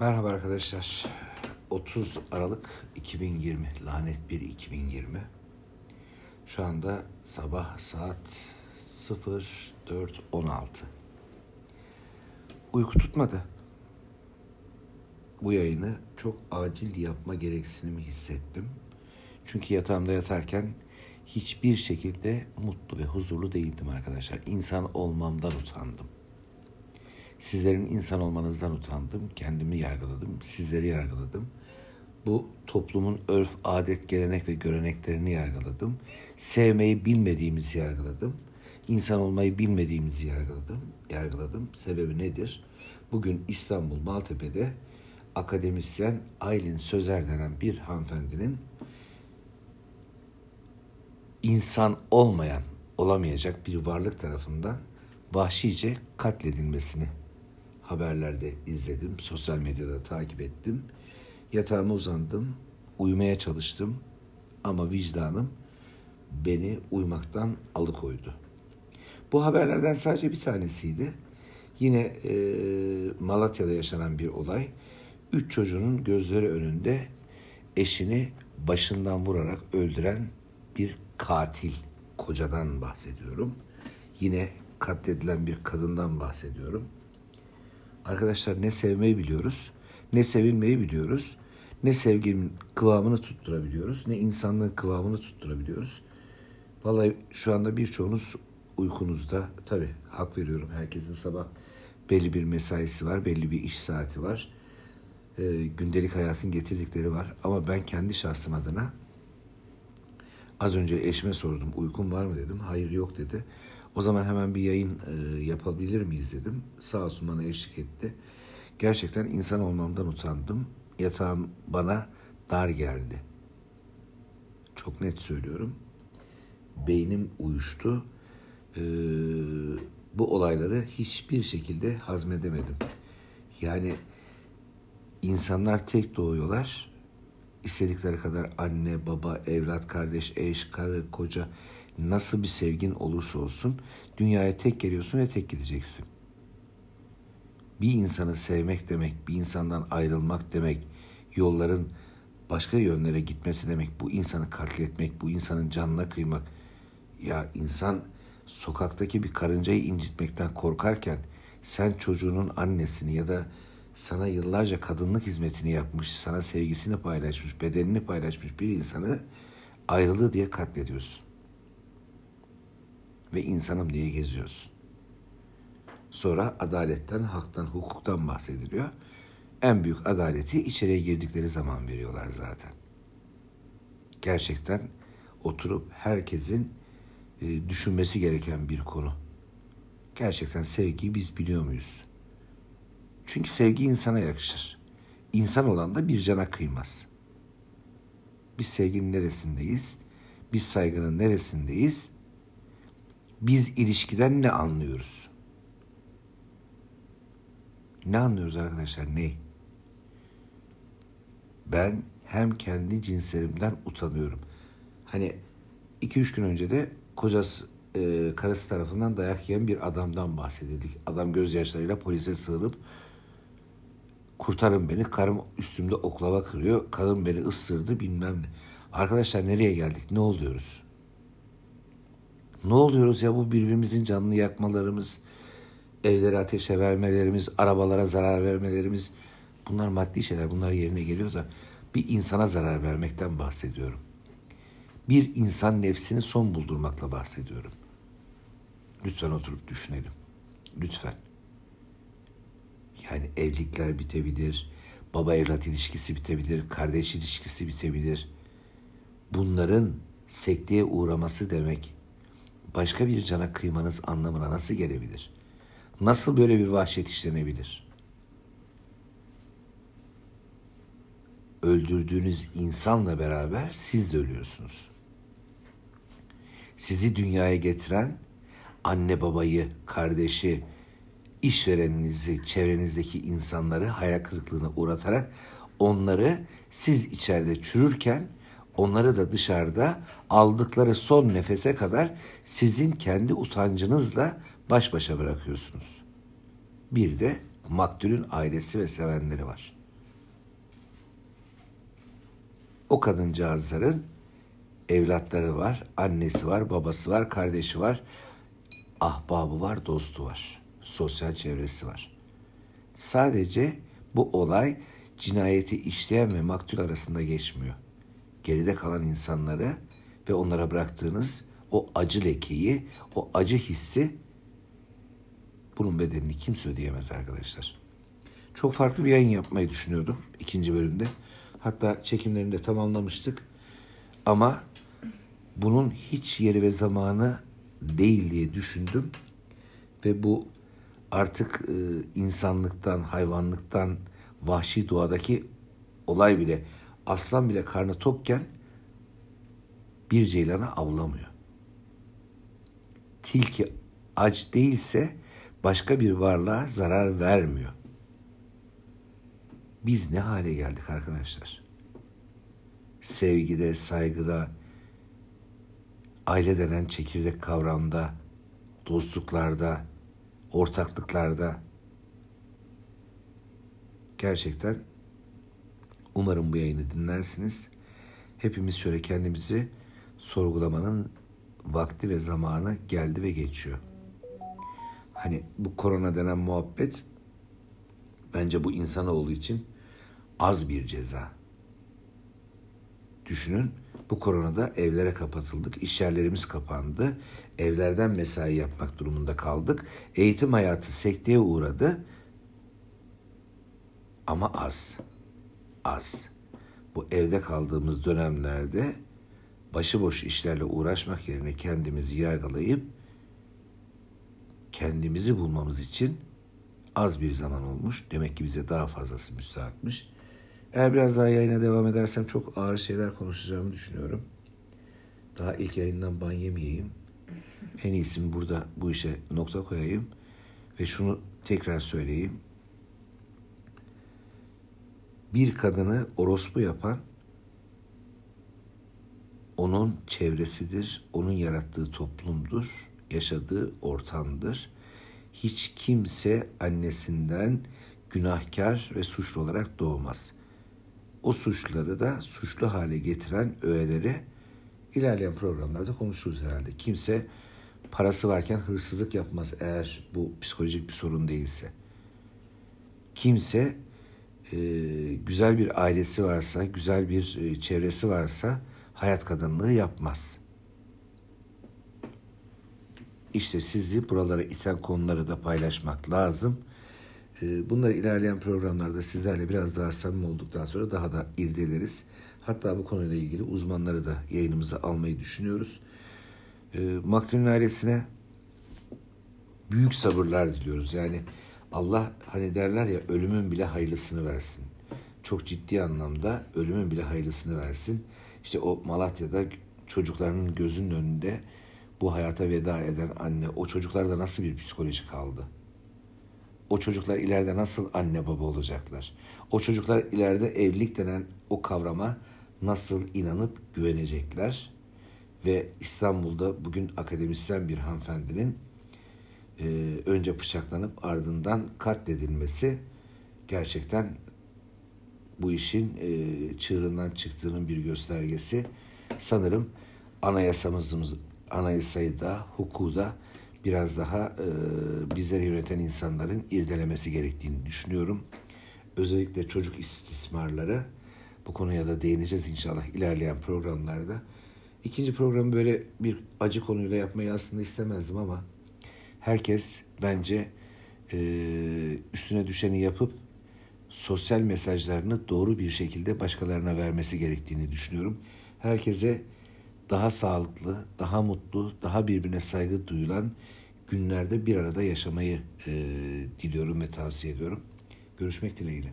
Merhaba arkadaşlar. 30 Aralık 2020, lanet bir 2020. Şu anda sabah saat 04.16. Uyku tutmadı. Bu yayını çok acil yapma gereksinimi hissettim. Çünkü yatağımda yatarken hiçbir şekilde mutlu ve huzurlu değildim arkadaşlar. İnsan olmamdan utandım. Sizlerin insan olmanızdan utandım. Kendimi yargıladım. Sizleri yargıladım. Bu toplumun örf, adet, gelenek ve göreneklerini yargıladım. Sevmeyi bilmediğimizi yargıladım. İnsan olmayı bilmediğimizi yargıladım. Yargıladım. Sebebi nedir? Bugün İstanbul Maltepe'de akademisyen Aylin Sözer denen bir hanımefendinin insan olmayan, olamayacak bir varlık tarafından vahşice katledilmesini haberlerde izledim, sosyal medyada takip ettim. Yatağıma uzandım, uyumaya çalıştım ama vicdanım beni uyumaktan alıkoydu. Bu haberlerden sadece bir tanesiydi. Yine e, Malatya'da yaşanan bir olay. Üç çocuğunun gözleri önünde eşini başından vurarak öldüren bir katil kocadan bahsediyorum. Yine katledilen bir kadından bahsediyorum. Arkadaşlar ne sevmeyi biliyoruz, ne sevilmeyi biliyoruz, ne sevginin kıvamını tutturabiliyoruz, ne insanlığın kıvamını tutturabiliyoruz. Vallahi şu anda birçoğunuz uykunuzda. Tabii hak veriyorum. Herkesin sabah belli bir mesaisi var, belli bir iş saati var. E, gündelik hayatın getirdikleri var. Ama ben kendi şahsım adına az önce eşime sordum uykum var mı dedim. Hayır yok dedi. O zaman hemen bir yayın e, yapabilir miyiz dedim. Sağ olsun bana eşlik etti. Gerçekten insan olmamdan utandım. Yatağım bana dar geldi. Çok net söylüyorum. Beynim uyuştu. Ee, bu olayları hiçbir şekilde hazmedemedim. Yani insanlar tek doğuyorlar. İstedikleri kadar anne, baba, evlat, kardeş, eş, karı, koca nasıl bir sevgin olursa olsun dünyaya tek geliyorsun ve tek gideceksin. Bir insanı sevmek demek, bir insandan ayrılmak demek, yolların başka yönlere gitmesi demek, bu insanı katletmek, bu insanın canına kıymak. Ya insan sokaktaki bir karıncayı incitmekten korkarken sen çocuğunun annesini ya da sana yıllarca kadınlık hizmetini yapmış, sana sevgisini paylaşmış, bedenini paylaşmış bir insanı ayrılığı diye katlediyorsun ve insanım diye geziyorsun. Sonra adaletten, haktan, hukuktan bahsediliyor. En büyük adaleti içeriye girdikleri zaman veriyorlar zaten. Gerçekten oturup herkesin e, düşünmesi gereken bir konu. Gerçekten sevgiyi biz biliyor muyuz? Çünkü sevgi insana yakışır. İnsan olan da bir cana kıymaz. Biz sevginin neresindeyiz? Biz saygının neresindeyiz? biz ilişkiden ne anlıyoruz? Ne anlıyoruz arkadaşlar? Ne? Ben hem kendi cinslerimden utanıyorum. Hani iki üç gün önce de kocası, e, karısı tarafından dayak yiyen bir adamdan bahsedildik. Adam gözyaşlarıyla polise sığınıp kurtarın beni, karım üstümde oklava kırıyor, kadın beni ısırdı bilmem ne. Arkadaşlar nereye geldik, ne oluyoruz? Ne oluyoruz ya bu birbirimizin canını yakmalarımız, evlere ateşe vermelerimiz, arabalara zarar vermelerimiz bunlar maddi şeyler. Bunlar yerine geliyor da bir insana zarar vermekten bahsediyorum. Bir insan nefsini son buldurmakla bahsediyorum. Lütfen oturup düşünelim. Lütfen. Yani evlilikler bitebilir, baba evlat ilişkisi bitebilir, kardeş ilişkisi bitebilir. Bunların sekteye uğraması demek başka bir cana kıymanız anlamına nasıl gelebilir? Nasıl böyle bir vahşet işlenebilir? Öldürdüğünüz insanla beraber siz de ölüyorsunuz. Sizi dünyaya getiren anne babayı, kardeşi, işvereninizi, çevrenizdeki insanları hayal kırıklığına uğratarak onları siz içeride çürürken onları da dışarıda aldıkları son nefese kadar sizin kendi utancınızla baş başa bırakıyorsunuz. Bir de maktulün ailesi ve sevenleri var. o kadıncağızların evlatları var, annesi var, babası var, kardeşi var, ahbabı var, dostu var, sosyal çevresi var. Sadece bu olay cinayeti işleyen ve maktul arasında geçmiyor. Geride kalan insanları ve onlara bıraktığınız o acı lekeyi, o acı hissi bunun bedelini kimse ödeyemez arkadaşlar. Çok farklı bir yayın yapmayı düşünüyordum ikinci bölümde. Hatta çekimlerini de tamamlamıştık. Ama bunun hiç yeri ve zamanı değil diye düşündüm. Ve bu artık e, insanlıktan, hayvanlıktan, vahşi doğadaki olay bile, aslan bile karnı tokken bir ceylanı avlamıyor. Tilki aç değilse başka bir varlığa zarar vermiyor. Biz ne hale geldik arkadaşlar? Sevgide, saygıda, aile denen çekirdek kavramda, dostluklarda, ortaklıklarda gerçekten umarım bu yayını dinlersiniz. Hepimiz şöyle kendimizi sorgulamanın vakti ve zamanı geldi ve geçiyor. Hani bu korona denen muhabbet bence bu insanoğlu için az bir ceza. Düşünün bu koronada evlere kapatıldık, iş yerlerimiz kapandı, evlerden mesai yapmak durumunda kaldık. Eğitim hayatı sekteye uğradı ama az, az. Bu evde kaldığımız dönemlerde başıboş işlerle uğraşmak yerine kendimizi yargılayıp kendimizi bulmamız için az bir zaman olmuş. Demek ki bize daha fazlası müstahakmış. Eğer biraz daha yayına devam edersem çok ağır şeyler konuşacağımı düşünüyorum. Daha ilk yayından ban yemeyeyim. En iyisi burada bu işe nokta koyayım. Ve şunu tekrar söyleyeyim. Bir kadını orospu yapan onun çevresidir, onun yarattığı toplumdur, yaşadığı ortamdır. Hiç kimse annesinden günahkar ve suçlu olarak doğmaz. O suçları da suçlu hale getiren öğeleri ilerleyen programlarda konuşuruz herhalde. Kimse parası varken hırsızlık yapmaz eğer bu psikolojik bir sorun değilse. Kimse e, güzel bir ailesi varsa, güzel bir e, çevresi varsa hayat kadınlığı yapmaz. İşte sizi buralara iten konuları da paylaşmak lazım. Ee, bunları ilerleyen programlarda sizlerle biraz daha samimi olduktan sonra daha da irdeleriz. Hatta bu konuyla ilgili uzmanları da yayınımıza almayı düşünüyoruz. Ee, Maktul'ün ailesine büyük sabırlar diliyoruz. Yani Allah hani derler ya ölümün bile hayırlısını versin. Çok ciddi anlamda ölümün bile hayırlısını versin. İşte o Malatya'da çocuklarının gözünün önünde bu hayata veda eden anne o çocuklarda nasıl bir psikoloji kaldı? O çocuklar ileride nasıl anne baba olacaklar? O çocuklar ileride evlilik denen o kavrama nasıl inanıp güvenecekler? Ve İstanbul'da bugün akademisyen bir hanımefendinin e, önce bıçaklanıp ardından katledilmesi gerçekten bu işin e, çığırından çıktığının bir göstergesi. Sanırım anayasamızın anayasayı da hukuku da biraz daha e, bizleri yöneten insanların irdelemesi gerektiğini düşünüyorum. Özellikle çocuk istismarları bu konuya da değineceğiz inşallah ilerleyen programlarda. İkinci programı böyle bir acı konuyla yapmayı aslında istemezdim ama herkes bence e, üstüne düşeni yapıp sosyal mesajlarını doğru bir şekilde başkalarına vermesi gerektiğini düşünüyorum. Herkese daha sağlıklı, daha mutlu, daha birbirine saygı duyulan günlerde bir arada yaşamayı e, diliyorum ve tavsiye ediyorum. Görüşmek dileğiyle.